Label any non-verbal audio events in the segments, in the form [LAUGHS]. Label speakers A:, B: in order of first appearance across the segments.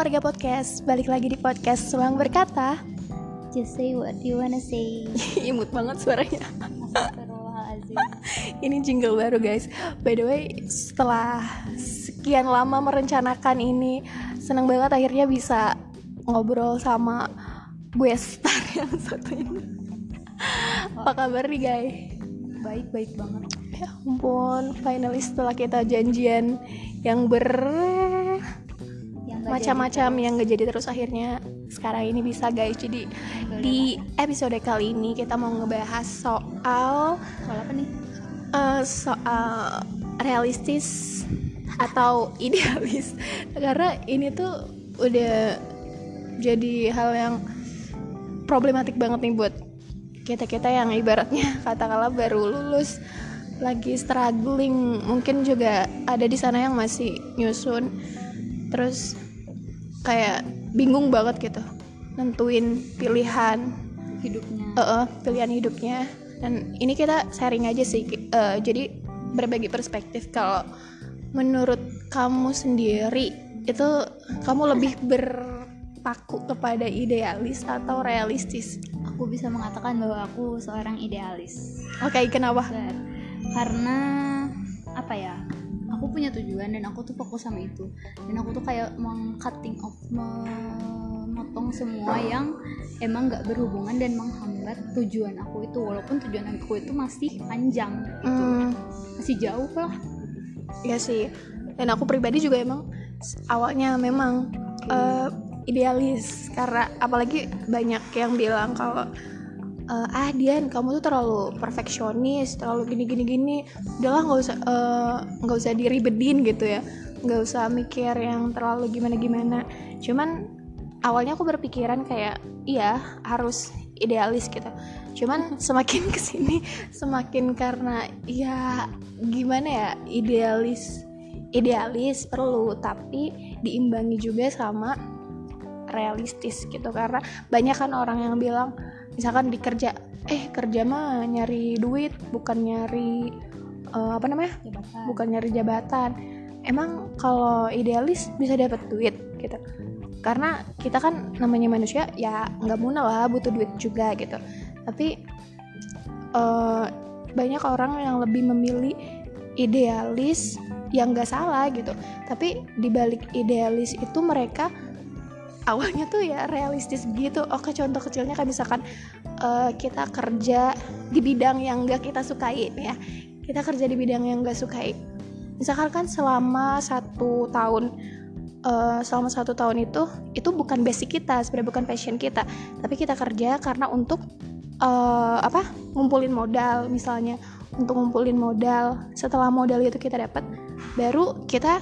A: warga podcast, balik lagi di podcast Selang Berkata.
B: Just say what you wanna say. [LAUGHS]
A: Imut banget suaranya. [LAUGHS] Ini jingle baru guys. By the way, setelah sekian lama merencanakan ini Seneng banget akhirnya bisa ngobrol sama gue star [LAUGHS] yang satu ini. Apa kabar nih guys?
B: Baik-baik banget.
A: Ya ampun, finally setelah kita janjian yang ber macam-macam yang gak jadi terus akhirnya sekarang ini bisa guys jadi di episode kali ini kita mau ngebahas soal.
B: Soal apa nih?
A: eh, soal realistis atau idealis [LAUGHS] karena ini tuh udah jadi hal yang problematik banget nih buat kita kita yang ibaratnya [LAUGHS] katakanlah baru lulus lagi struggling mungkin juga ada di sana yang masih nyusun terus kayak bingung banget gitu. Nentuin pilihan.
B: Hidupnya.
A: Eh, eh, pilihan hidupnya. Dan ini kita sharing aja sih eh, jadi berbagi perspektif kalau menurut kamu sendiri itu kamu lebih berpaku kepada idealis atau realistis?
B: Aku bisa mengatakan bahwa aku seorang idealis.
A: Oke kenapa?
B: Benar. Karena Apa ya Aku punya tujuan dan aku tuh fokus sama itu. Dan aku tuh kayak meng-cutting off Memotong semua yang Emang gak berhubungan dan menghambat tujuan aku itu. Walaupun tujuan aku itu masih panjang gitu.
A: Hmm,
B: Masih jauh lah.
A: Ya sih. Dan aku pribadi juga emang awalnya memang eh, idealis. Karena apalagi banyak yang bilang kalau eh, ah Dian kamu tuh terlalu perfeksionis terlalu gini gini gini. Udahlah nggak usah eh, nggak usah diribedin gitu ya. Nggak usah mikir yang terlalu gimana gimana cuman awalnya aku berpikiran kayak iya harus idealis gitu. Cuman [LAUGHS] semakin ke sini semakin karena ya gimana ya idealis idealis perlu tapi diimbangi juga sama realistis gitu. Karena banyak kan orang yang bilang misalkan di kerja eh kerja mah nyari duit bukan nyari eh, apa namanya?
B: Jabatan.
A: Bukan nyari jabatan. Emang kalau idealis bisa dapat duit gitu. Karena kita kan namanya manusia ya nggak muna lah butuh duit juga gitu. Tapi eh, banyak orang yang lebih memilih idealis yang nggak salah gitu. Tapi dibalik idealis itu mereka awalnya tuh ya realistis gitu. Oke contoh kecilnya kayak misalkan eh, kita kerja di bidang yang nggak kita sukai ya. Kita kerja di bidang yang nggak sukai. Misalkan kan selama satu tahun eh, selama satu tahun itu itu bukan basic kita sebenarnya bukan passion kita. Tapi kita kerja karena untuk eh, apa ngumpulin modal. Misalnya untuk ngumpulin modal setelah modal itu kita dapat baru kita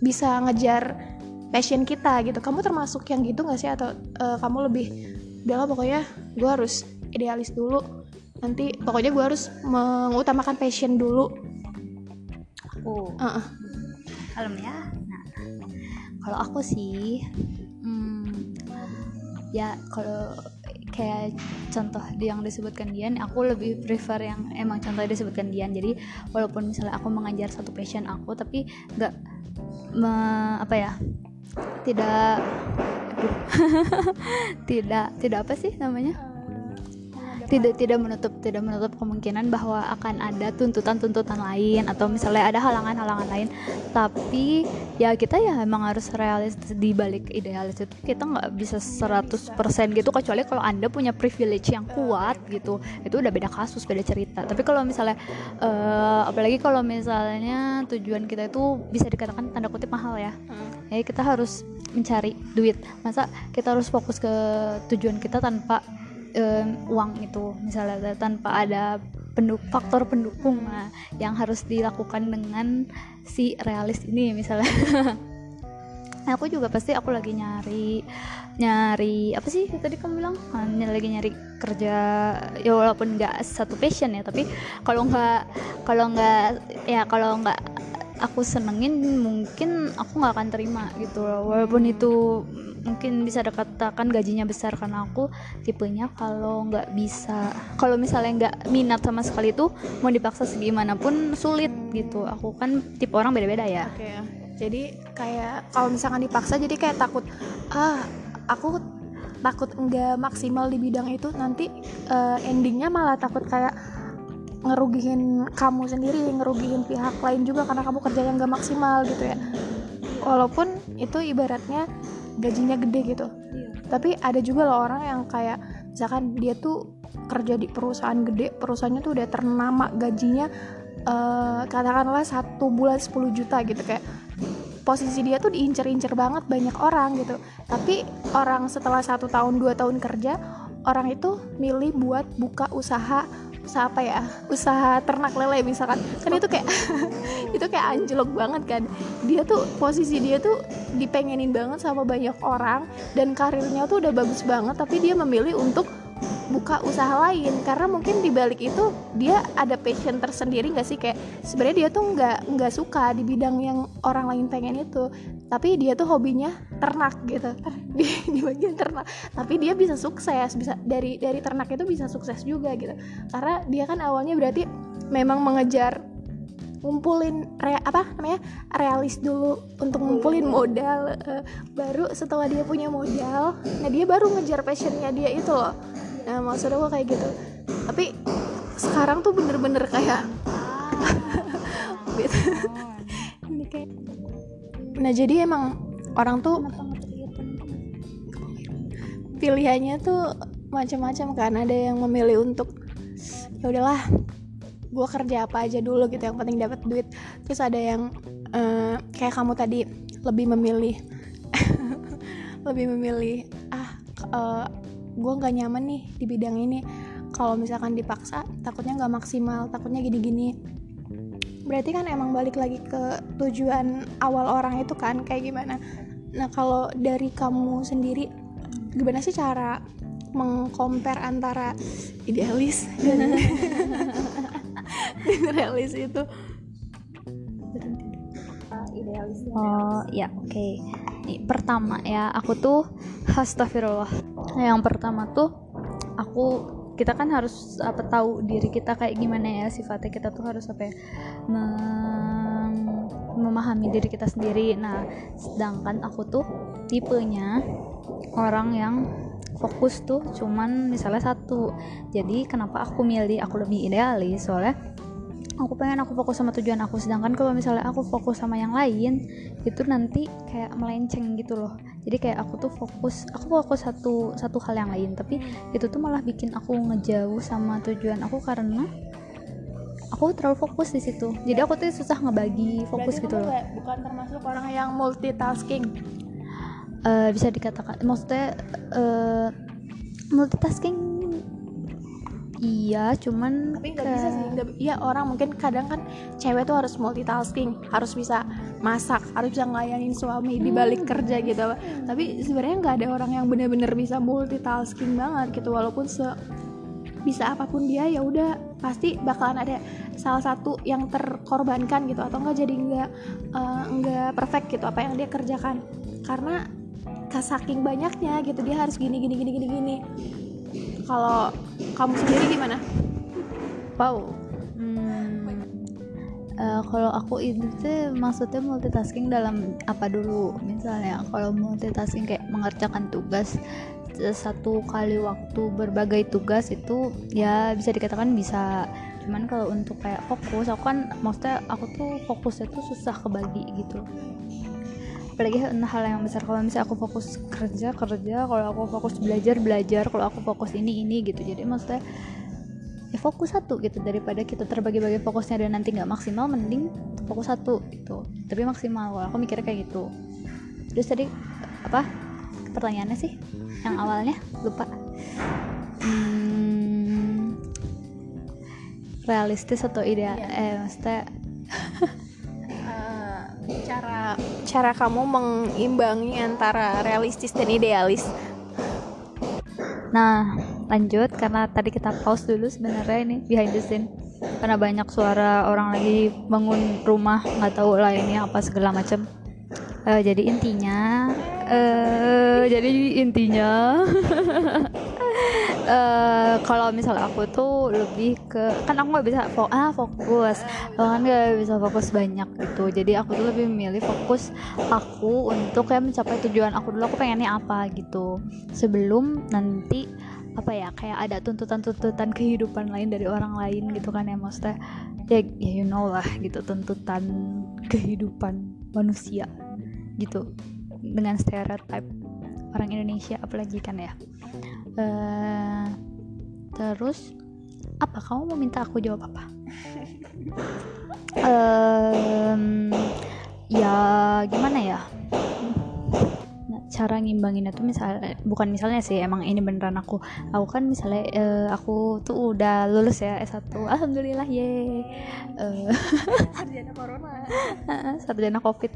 A: bisa ngejar passion kita gitu. Kamu termasuk yang gitu nggak sih? Atau eh, kamu lebih udahlah pokoknya gue harus idealis dulu. Nanti pokoknya gue harus mengutamakan passion dulu.
B: Aku?
A: Heeh.
B: kalem ya nah kalau aku sih hmm, ya kalau kayak contoh yang disebutkan Dian aku lebih prefer yang emang contoh yang disebutkan Dian. Jadi walaupun misalnya aku mengajar satu passion aku tapi nggak me- apa ya tidak. [LAUGHS] Tidak tidak apa sih namanya tidak tidak menutup tidak menutup kemungkinan bahwa akan ada tuntutan-tuntutan lain atau misalnya ada halangan-halangan lain. Tapi ya kita ya emang harus realistis di balik idealis itu. Kita nggak bisa 100% gitu kecuali kalau anda punya privilege yang kuat gitu. Itu udah beda kasus beda cerita. Tapi kalau misalnya eh, apalagi kalau misalnya tujuan kita itu bisa dikatakan tanda kutip mahal ya. Jadi kita harus mencari duit. Masa kita harus fokus ke tujuan kita tanpa em, uang itu misalnya tanpa ada penduk faktor pendukung nah, yang harus dilakukan dengan si realis ini misalnya. [LAUGHS] Aku juga pasti aku lagi nyari nyari apa sih tadi kamu bilang? Ny- lagi nyari kerja ya walaupun nggak satu passion ya tapi kalau nggak kalau nggak ya kalau nggak aku senengin mungkin aku nggak akan terima gitu loh. Walaupun itu mungkin bisa dikatakan gajinya besar karena aku tipenya kalau nggak bisa kalau misalnya nggak minat sama sekali tuh mau dipaksa segimanapun sulit gitu. Aku kan tipe orang beda-beda ya.
A: Oke ya. jadi kayak kalau misalkan dipaksa jadi kayak takut ah aku takut enggak maksimal di bidang itu nanti uh, endingnya malah takut kayak ngerugihin kamu sendiri ngerugihin pihak lain juga karena kamu kerjanya nggak maksimal gitu ya. Walaupun itu ibaratnya gajinya gede gitu. Iya. tapi ada juga loh orang yang kayak misalkan dia tuh kerja di perusahaan gede perusahaannya tuh udah ternama gajinya uh, katakanlah satu bulan 10 juta gitu. Kayak posisi dia tuh diincer-incer banget banyak orang gitu. Tapi orang setelah satu tahun dua tahun kerja orang itu milih buat buka usaha usaha apa ya? Usaha ternak lele misalkan. Kan itu kayak [LAUGHS] itu kayak anjlok banget kan. Dia tuh posisi dia tuh dipengenin banget sama banyak orang dan karirnya tuh udah bagus banget tapi dia memilih untuk buka usaha lain. Karena mungkin di balik itu dia ada passion tersendiri nggak sih? Kayak sebenarnya dia tuh nggak nggak suka di bidang yang orang lain pengen itu. Tapi dia tuh hobinya ternak gitu. [LAUGHS] Di, di bagian ternak. Tapi dia bisa sukses. Bisa dari dari ternak itu bisa sukses juga gitu. Karena dia kan awalnya berarti memang mengejar ngumpulin re, apa namanya realis dulu untuk ngumpulin modal uh, baru setelah dia punya modal nah dia baru ngejar passionnya dia itu loh nah maksud aku kayak gitu. Tapi sekarang tuh bener-bener kayak [LAUGHS] gitu. ini kayak nah jadi emang orang tuh pilihannya tuh macam-macam kan. Ada yang memilih untuk ya udahlah gue kerja apa aja dulu gitu. Yang penting dapat duit. Terus ada yang uh, kayak kamu tadi lebih memilih [LAUGHS] lebih memilih ah uh, gue nggak nyaman nih di bidang ini. Kalau misalkan dipaksa takutnya nggak maksimal takutnya gini-gini. Berarti kan emang balik lagi ke tujuan awal orang itu kan kayak gimana? Nah kalau dari kamu sendiri gimana sih cara mengcompare antara idealis dan, [LAUGHS] realis itu?
B: Oh ya oke. Okay. Nih, pertama ya aku tuh astagfirullah. Yang pertama tuh aku kita kan harus apa tahu diri kita kayak gimana ya sifatnya kita tuh harus apa ya, mem memahami diri kita sendiri. Nah sedangkan aku tuh tipenya orang yang fokus tuh cuman misalnya satu. Jadi kenapa aku milih aku lebih idealis? Soalnya aku pengen aku fokus sama tujuan aku. Sedangkan kalau misalnya aku fokus sama yang lain itu nanti kayak melenceng gitu loh. Jadi kayak aku tuh fokus aku fokus satu satu hal yang lain. Tapi itu tuh malah bikin aku ngejauh sama tujuan aku karena aku terlalu fokus di situ. Jadi aku tuh susah ngebagi fokus Berarti gitu loh.
A: bukan termasuk orang yang multitasking?
B: Uh, bisa dikatakan maksudnya uh, multitasking iya cuman
A: tapi nggak bisa sih gak, iya orang mungkin kadang kan cewek tuh harus multitasking harus bisa masak harus bisa ngelayanin suami di balik hmm. kerja gitu. Tapi sebenarnya nggak ada orang yang bener-bener bisa multitasking banget gitu walaupun se bisa apa pun dia ya udah pasti bakalan ada salah satu yang terkorbankan gitu atau enggak jadi enggak uh, enggak perfect gitu apa yang dia kerjakan. Karena saking banyaknya gitu dia harus gini gini gini gini gini kalau kamu sendiri gimana?
B: Wow. Hmm, uh, kalau aku itu tuh maksudnya multitasking dalam apa dulu? Misalnya kalau multitasking kayak mengerjakan tugas satu kali waktu berbagai tugas itu ya bisa dikatakan bisa. Cuman kalau untuk kayak fokus aku kan maksudnya aku tuh fokusnya tuh susah kebagi gitu apalagi hal yang besar kalau misalnya aku fokus kerja kerja kalau aku fokus belajar belajar kalau aku fokus ini ini gitu. Jadi maksudnya ya fokus satu gitu daripada kita terbagi-bagi fokusnya dan nanti nggak maksimal mending fokus satu gitu tapi maksimal. Kalau aku mikirnya kayak gitu. Terus tadi apa? Pertanyaannya sih yang awalnya? Lupa. Hmm, realistis atau ideal yeah. eh maksudnya
A: cara kamu mengimbangi antara realistis dan idealis?
B: Nah lanjut karena tadi kita pause dulu sebenarnya ini behind the scene. Karena banyak suara orang lagi bangun rumah nggak tahu ini apa segala macam. Uh, jadi intinya uh, jadi intinya [LAUGHS] eh, kalau misalnya aku tuh lebih ke kan aku nggak bisa fo ah fokus. Kalau kan nggak bisa fokus banyak gitu. Jadi aku tuh lebih memilih fokus aku untuk kayak mencapai tujuan aku dulu aku pengennya apa gitu. Sebelum nanti apa ya kayak ada tuntutan-tuntutan kehidupan lain dari orang lain gitu kan ya maksudnya ya, ya you know lah gitu tuntutan kehidupan manusia gitu. Dengan stereotip orang Indonesia apalagi kan ya. Eh, terus apa? Kamu mau minta aku jawab apa? [LAUGHS] Em, ya gimana ya? Nah, cara ngimbanginnya tuh misalnya bukan misalnya sih emang ini beneran aku. Aku kan misalnya eh, aku tuh udah lulus ya S1 alhamdulillah ye. Eh,
A: sarjana corona. [LAUGHS]
B: Sarjana covid.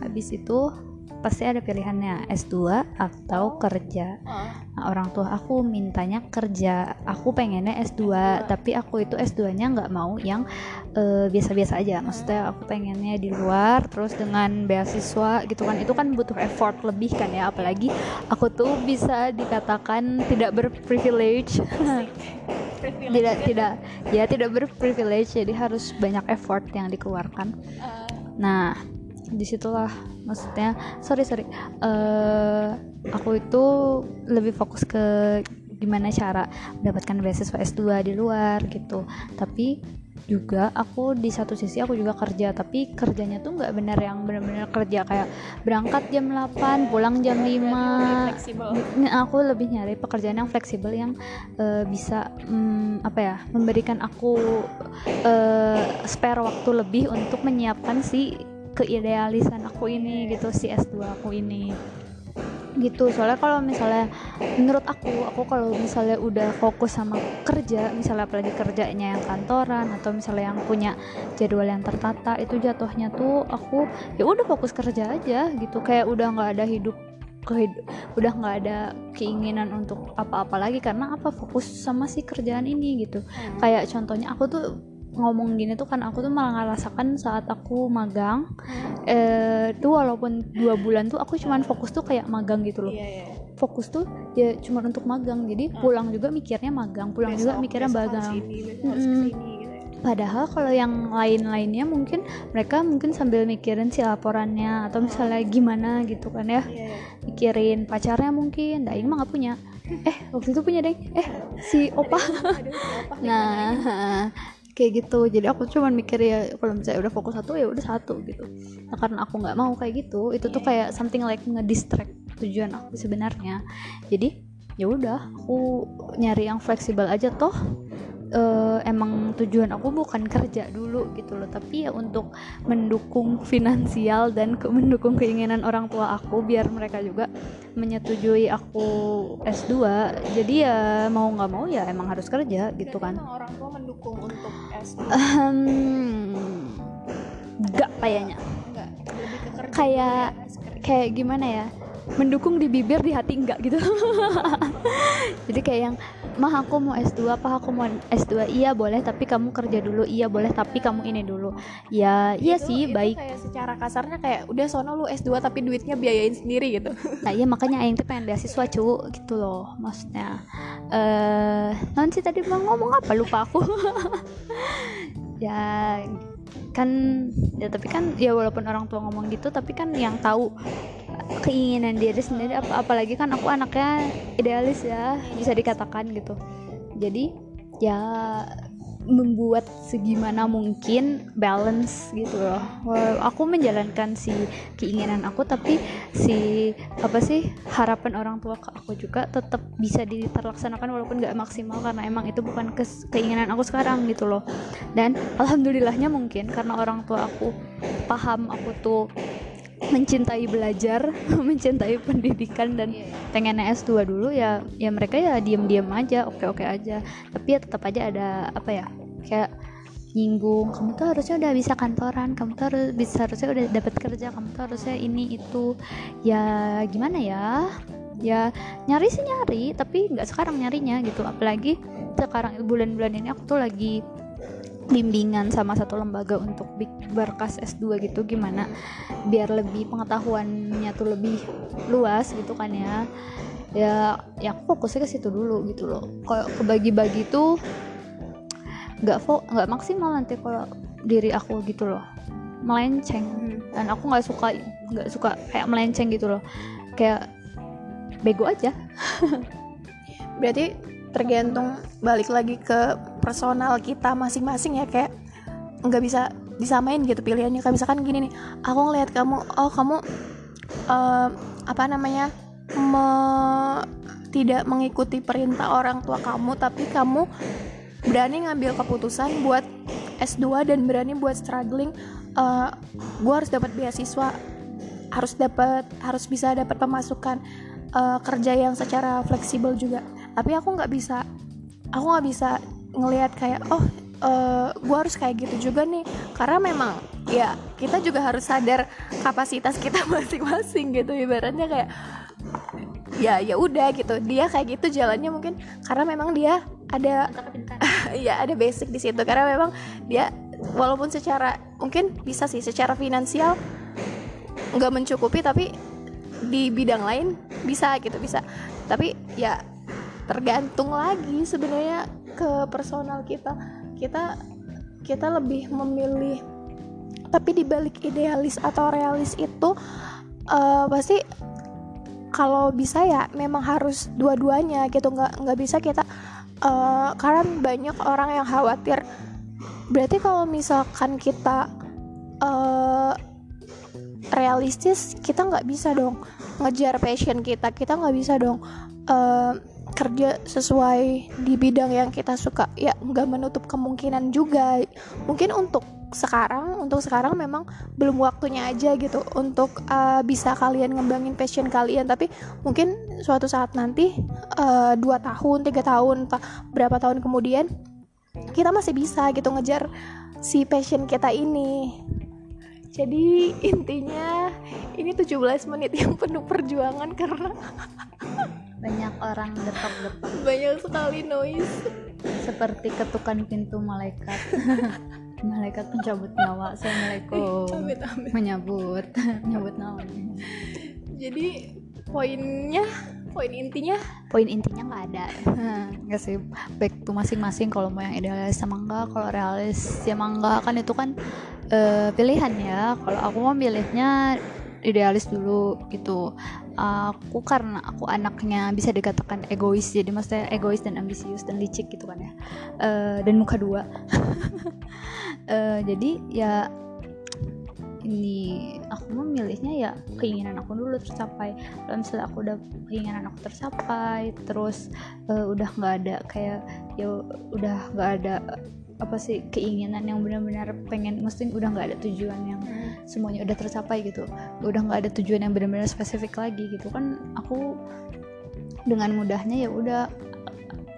B: Habis itu pasti ada pilihannya S2 atau kerja. Nah, orang tua aku mintanya kerja. Aku pengennya S2 tapi aku itu S2 nya nggak mau yang eh, biasa-biasa aja. Maksudnya aku pengennya di luar terus dengan beasiswa gitu kan. Itu kan butuh effort lebih kan ya. Apalagi aku tuh bisa dikatakan tidak berprivilege. Tidak tidak. Ya tidak berprivilege. Jadi harus banyak effort yang dikeluarkan. Nah di situlah. Maksudnya sorry sorry. Eh aku itu lebih fokus ke gimana cara mendapatkan beasiswa S2 di luar gitu. Tapi juga aku di satu sisi aku juga kerja tapi kerjanya tuh nggak benar yang benar-benar kerja kayak berangkat jam 8 pulang jam 5
A: fleksibel.
B: Nah, aku lebih nyari pekerjaan yang fleksibel yang eh, bisa mm, apa ya memberikan aku eh, spare waktu lebih untuk menyiapkan si keidealisan aku ini gitu si S2 aku ini. Gitu soalnya kalau misalnya menurut aku aku kalau misalnya udah fokus sama kerja misalnya apalagi kerjanya yang kantoran atau misalnya yang punya jadwal yang tertata itu jatuhnya tuh aku ya udah fokus kerja aja gitu. Kayak udah nggak ada hidup kehid- udah nggak ada keinginan untuk apa-apa lagi karena apa? Fokus sama si kerjaan ini gitu. Kayak contohnya aku tuh ngomong gini tuh kan aku tuh malah ngerasakan saat aku magang eh tuh walaupun dua bulan tuh aku cuman fokus tuh kayak magang gitu loh.
A: Iya iya.
B: Fokus tuh ya cuma untuk magang jadi pulang juga mikirnya magang pulang juga
A: Besok-
B: mikirnya
A: besok
B: magang.
A: ini, gitu ya.
B: Padahal kalau yang lain-lainnya mungkin mereka mungkin sambil mikirin si laporannya atau misalnya gimana gitu kan ya.
A: Iya, iya.
B: mikirin pacarnya mungkin Daing mah nggak punya. [LAUGHS] Eh waktu itu punya deng eh si opa. [LAUGHS] nah kayak gitu. Jadi aku cuman mikir ya kalau misalnya udah fokus satu ya udah satu gitu. Nah karena aku nggak mau kayak gitu itu tuh kayak something like ngedistract tujuan aku sebenarnya. Jadi ya udah aku nyari yang fleksibel aja toh eh, emang tujuan aku bukan kerja dulu gitu loh. Tapi ya untuk mendukung finansial dan ke- mendukung keinginan orang tua aku biar mereka juga menyetujui aku S2 jadi ya mau nggak mau ya emang harus kerja gitu kan.
A: orang tua mendukung untuk S2
B: Ahem, nggak kayaknya.
A: Enggak lebih ke kerja
B: Kayak-
A: ya,
B: kayak gimana ya? Mendukung di bibir di hati enggak gitu. [LAUGHS] Jadi kayak yang mah aku mau S2 apa aku mau S2 iya boleh tapi kamu kerja dulu. Iya boleh tapi kamu ini dulu. Ya iya
A: Itu-
B: sih
A: itu
B: baik.
A: kayak secara kasarnya kayak udah sono lu S2 tapi duitnya biayain sendiri gitu. [LAUGHS]
B: Nah iya makanya Aing tuh pengen beasiswa cu gitu loh maksudnya. Eh nanti tadi mau ngomong apa? Lupa aku. [LAUGHS] Ya kan ya tapi kan ya walaupun orang tua ngomong gitu tapi kan yang tahu keinginan diri sendiri apa apalagi kan aku anaknya idealis ya bisa dikatakan gitu. Jadi ya membuat segimana mungkin balance gitu loh. Wah, aku menjalankan si keinginan aku tapi si apa sih harapan orang tua ke aku juga tetap bisa diterlaksanakan walaupun nggak maksimal karena emang itu bukan keinginan aku sekarang gitu loh. Dan alhamdulillahnya mungkin karena orang tua aku paham aku tuh mencintai belajar [LAUGHS] mencintai pendidikan dan pengennya S2 dulu ya ya mereka ya diam-diam aja oke-oke aja. Tapi ya tetap aja ada apa ya kayak nyinggung kamu tuh harusnya udah bisa kantoran kamu tuh harus bisa harusnya udah dapat kerja kamu tuh harusnya ini itu. Ya gimana ya? Ya nyari sih nyari tapi nggak sekarang nyarinya gitu. Apalagi sekarang bulan-bulan ini aku tuh lagi bimbingan sama satu lembaga untuk berkas S2 gitu gimana biar lebih pengetahuannya tuh lebih luas gitu kan ya. Ya ya aku fokusnya ke situ dulu gitu loh. Kalau kebagi-bagi tuh nggak nggak maksimal nanti kalau diri aku gitu loh. Melenceng.
A: Hmm.
B: dan aku nggak suka nggak suka kayak melenceng gitu loh. Kayak bego aja. [LAUGHS]
A: Berarti tergantung balik lagi ke personal kita masing-masing ya kayak nggak bisa disamain gitu pilihannya. Kayak misalkan gini nih aku ngelihat kamu oh kamu eh, apa namanya me- tidak mengikuti perintah orang tua kamu tapi kamu berani ngambil keputusan buat S2 dan berani buat struggling eh gue harus dapat beasiswa harus dapat harus bisa dapat pemasukan eh, kerja yang secara fleksibel juga. Tapi aku nggak bisa aku nggak bisa ngelihat kayak oh gue harus kayak gitu juga nih. Karena memang ya kita juga harus sadar kapasitas kita [LAUGHS] masing-masing gitu. Ibaratnya kayak ya ya udah gitu. Dia kayak gitu jalannya mungkin karena memang dia ada [LAUGHS] ya ada basic di situ. Karena memang dia walaupun secara mungkin bisa sih secara finansial nggak mencukupi tapi di bidang lain bisa gitu bisa. Tapi ya tergantung lagi sebenarnya ke personal kita kita kita lebih memilih tapi dibalik idealis atau realis itu eh, pasti kalau bisa ya memang harus dua-duanya gitu. Nggak nggak bisa kita eh, karena banyak orang yang khawatir. Berarti kalau misalkan kita eh, realistis kita nggak bisa dong ngejar passion kita. Kita nggak bisa dong eh, kerja sesuai di bidang yang kita suka. Ya nggak menutup kemungkinan juga. Mungkin untuk sekarang untuk sekarang memang belum waktunya aja gitu untuk eh, bisa kalian ngembangin passion kalian. Tapi mungkin suatu saat nanti eh, dua tahun tiga tahun berapa tahun kemudian kita masih bisa gitu ngejar si passion kita ini. Jadi intinya ini 17 menit yang penuh perjuangan karena [LAUGHS]
B: banyak orang detok-detok
A: banyak sekali noise.
B: Seperti ketukan pintu malaikat. [LAUGHS] Malaikat pencabut nyawa. Assalamualaikum. [LAUGHS]
A: Amit, amit.
B: menyambut [LAUGHS] menyambut nyawa.
A: Jadi poinnya poin intinya?
B: Poin intinya nggak ada. Nggak sih. Back to masing-masing. Kalau mau yang idealis sama enggak kalau realis sama enggak kan itu kan eh, pilihan ya. Kalau aku mau milihnya idealis dulu gitu. Aku karena aku anaknya bisa dikatakan egois jadi maksudnya egois dan ambisius dan licik gitu kan ya. Eh, dan muka dua. [LAUGHS] Eh, jadi ya ini aku mau milihnya ya keinginan aku dulu tercapai. Kalau misalnya aku udah keinginan aku tercapai terus eh, udah nggak ada kayak ya udah nggak ada apa sih keinginan yang benar-benar pengen mesti udah nggak ada tujuan yang semuanya udah tercapai gitu. Udah nggak ada tujuan yang benar-benar spesifik lagi gitu. Kan aku dengan mudahnya ya udah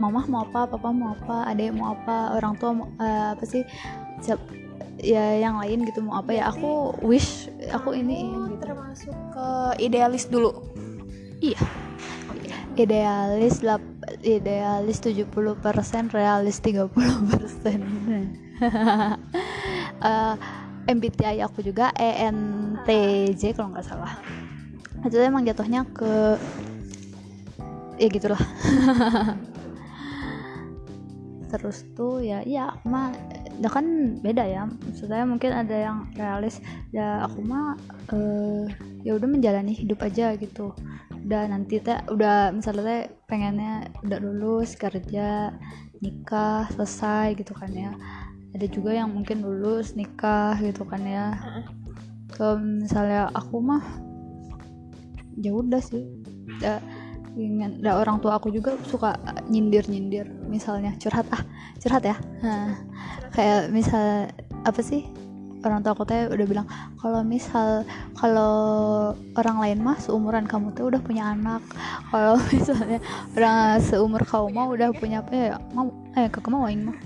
B: mama mau apa papa mau apa adek mau apa orang tua mau, eh, apa sih siap- ya yang lain gitu mau apa ya aku wish aku ini gitu.
A: termasuk ke idealis dulu?
B: Iya. Idealis lap, idealis 70% realis 30% [LAUGHS] Eh, MBTI aku juga ENTJ kalau nggak salah. Itu emang jatuhnya ke ya gitulah. [LAUGHS] Terus tuh ya iya aku mah ya kan beda ya. Maksudnya mungkin ada yang realis ya aku mah eh, ya udah menjalani hidup aja gitu. Udah nanti teh udah misalnya teh pengennya udah lulus kerja nikah selesai gitu kan ya ada juga yang mungkin lulus nikah gitu kan ya. Kalau misalnya aku mah ya udah sih. Ya, ingin da, orang tua aku juga suka nyindir nyindir misalnya curhat ah curhat ya. Nah, kayak misal apa sih? Orang tua aku teh udah bilang kalau misal kalau orang lain mah seumuran kamu tuh udah punya anak. Kalau [LAUGHS] misalnya orang seumur kamu mah udah punya apa ya mau eh kakak mau aing mah.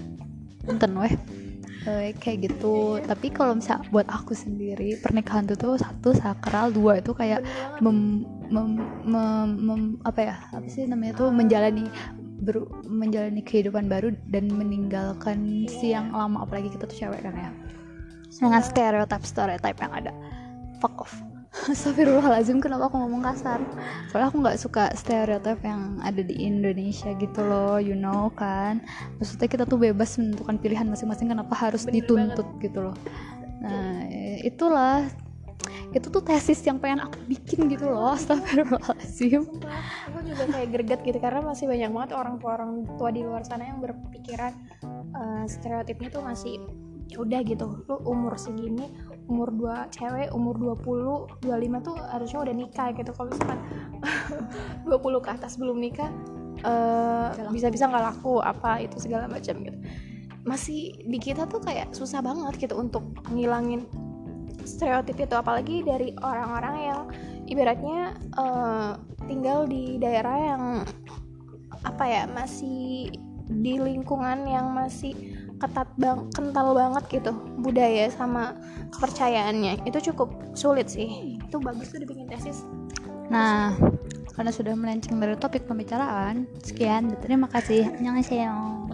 B: Punten weh Kayak gitu. Tapi kalau misal buat aku sendiri pernikahan tuh tuh satu sakral dua itu kayak mem, mem, mem- mem- apa ya apa sih namanya tuh menjalani ber, menjalani kehidupan baru dan meninggalkan si yang lama. Apalagi kita tuh cewek kan ya. Dengan stereotip stereotip yang ada. Fuck off Astagfirullahaladzim kenapa aku ngomong kasar? Soalnya aku nggak suka stereotip yang ada di Indonesia gitu loh You know kan? Maksudnya kita tuh bebas menentukan pilihan masing-masing Kenapa harus
A: Bener
B: dituntut gitu loh. Nah itulah. Itu tuh tesis yang pengen aku bikin gitu loh Astagfirullahaladzim.
A: Sumpah, aku juga kayak greget gitu karena masih banyak banget orang tua orang tua di luar sana yang berpikiran eh, stereotipnya tuh masih ya udah gitu lu umur segini umur dua cewek umur 20 25 tuh harusnya udah nikah gitu. Kalau misalkan [LAUGHS] 20 ke atas belum nikah
B: laku.
A: bisa-bisa nggak laku apa itu segala macam gitu. Masih di kita tuh kayak susah banget gitu untuk ngilangin stereotip itu. Apalagi dari orang-orang yang ibaratnya eh, tinggal di daerah yang apa ya masih di lingkungan yang masih ketat bang kental banget gitu budaya sama kepercayaannya. Itu cukup sulit sih. Itu bagus tuh dibikin tesis.
B: Nah karena sudah melenceng dari topik pembicaraan Sekian. Terima kasih. Annyeonghaseyo